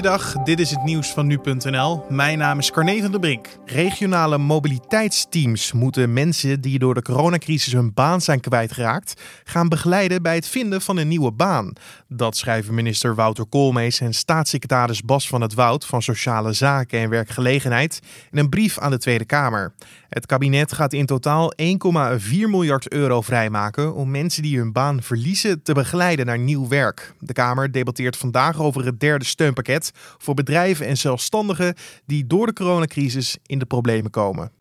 Goeiedag, dit is het nieuws van nu.nl. Mijn naam is Carne van der Brink. Regionale mobiliteitsteams moeten mensen die door de coronacrisis hun baan zijn kwijtgeraakt, gaan begeleiden bij het vinden van een nieuwe baan. Dat schrijven minister Wouter Koolmees en staatssecretaris Bas van het Woud van Sociale Zaken en Werkgelegenheid in een brief aan de Tweede Kamer. Het kabinet gaat in totaal 1,4 miljard euro vrijmaken om mensen die hun baan verliezen te begeleiden naar nieuw werk. De Kamer debatteert vandaag over het derde steunpakket voor bedrijven en zelfstandigen die door de coronacrisis in de problemen komen.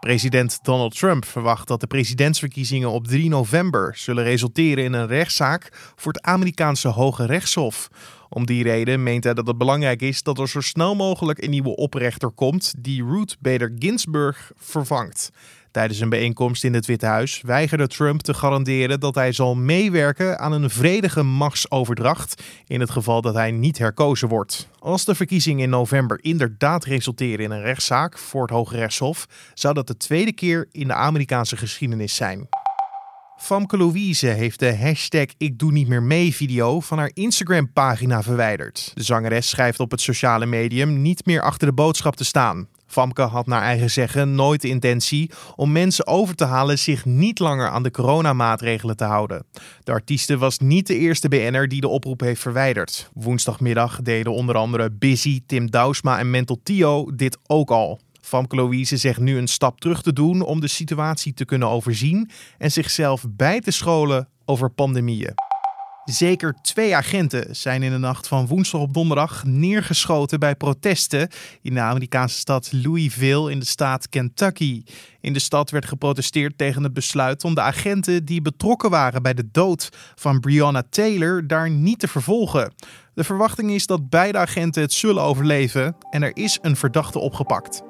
President Donald Trump verwacht dat de presidentsverkiezingen op 3 november zullen resulteren in een rechtszaak voor het Amerikaanse Hoge Rechtshof. Om die reden meent hij dat het belangrijk is dat er zo snel mogelijk een nieuwe oprechter komt die Ruth Bader Ginsburg vervangt. Tijdens een bijeenkomst in het Witte Huis weigerde Trump te garanderen dat hij zal meewerken aan een vredige machtsoverdracht in het geval dat hij niet herkozen wordt. Als de verkiezingen in november inderdaad resulteren in een rechtszaak voor het Hoge Rechtshof, zou dat de tweede keer in de Amerikaanse geschiedenis zijn. Famke Louise heeft de hashtag Ik Doe Niet Meer Mee video van haar Instagram pagina verwijderd. De zangeres schrijft op het sociale medium niet meer achter de boodschap te staan. Famke had naar eigen zeggen nooit de intentie om mensen over te halen zich niet langer aan de coronamaatregelen te houden. De artieste was niet de eerste BN'er die de oproep heeft verwijderd. Woensdagmiddag deden onder andere Busy, Tim Douwsma en Mental Tio dit ook al. Famke Louise zegt nu een stap terug te doen om de situatie te kunnen overzien en zichzelf bij te scholen over pandemieën. Zeker twee agenten zijn in de nacht van woensdag op donderdag neergeschoten bij protesten in de Amerikaanse stad Louisville in de staat Kentucky. In de stad werd geprotesteerd tegen het besluit om de agenten die betrokken waren bij de dood van Breonna Taylor daar niet te vervolgen. De verwachting is dat beide agenten het zullen overleven en er is een verdachte opgepakt.